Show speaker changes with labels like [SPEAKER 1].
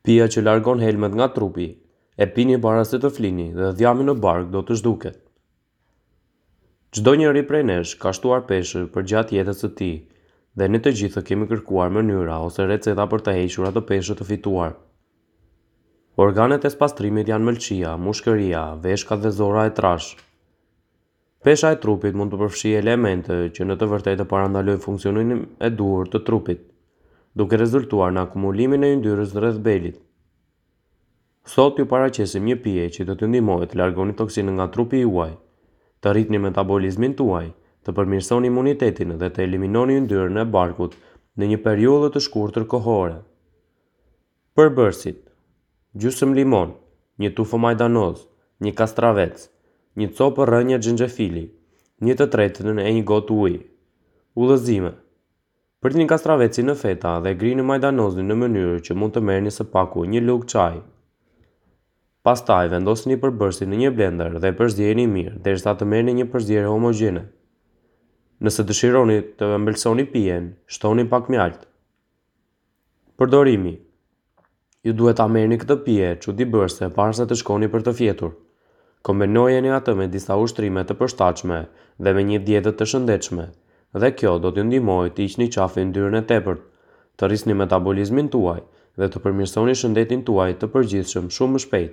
[SPEAKER 1] Pija që largon helmet nga trupi, e pini para se të flini dhe dhjami në bark do të zhduket. Çdonjëri prej nesh ka shtuar peshë përgjatë jetës së tij dhe ne të gjithë kemi kërkuar mënyra ose receta për të hequr atë peshë të fituar. Organet e spastrimit janë mëlçia, mushkëria, veshkat dhe zorra e trashë. Pesha e trupit mund të përfshijë elemente që në të vërtetë të parandalojnë funksionimin e duhur të trupit, duke rezultuar në akumulimin e yndyrës rreth belit. Sot ju paraqesim një pije që do t'ju ndihmojë të largoni toksinën nga trupi juaj, të rritni metabolizmin tuaj, të përmirësoni imunitetin dhe të eliminoni yndyrën e barkut në një periudhë të shkurtër kohore. Përbërësit, Gjysmë limon, një tufë majdanoz, një kastravec, një copë rrënje xhenxhefili, një të tretën e një gotë uji. Udhëzime, Pritni kastravecin në feta dhe grini majdanozin në mënyrë që mund të merrni së paku një lugë çaji. Pastaj vendosni përbërësit në një blender dhe përziejini mirë derisa të merrni një përzierje homogjene. Nëse dëshironi të ëmbëlsoni pijen, shtoni pak mjaltë. Përdorimi, Ju duhet ta merrni këtë pije çudibërëse para se të shkoni për të fjetur. Kombinojeni atë me disa ushtrime të përshtatshme dhe me një dietë të shëndetshme, dhe kjo do t'ju ndihmojë të hiqni qafë yndyrën e tepërt, të rrisni metabolizmin tuaj dhe të përmirësoni shëndetin tuaj të përgjithshëm shumë më shpejt.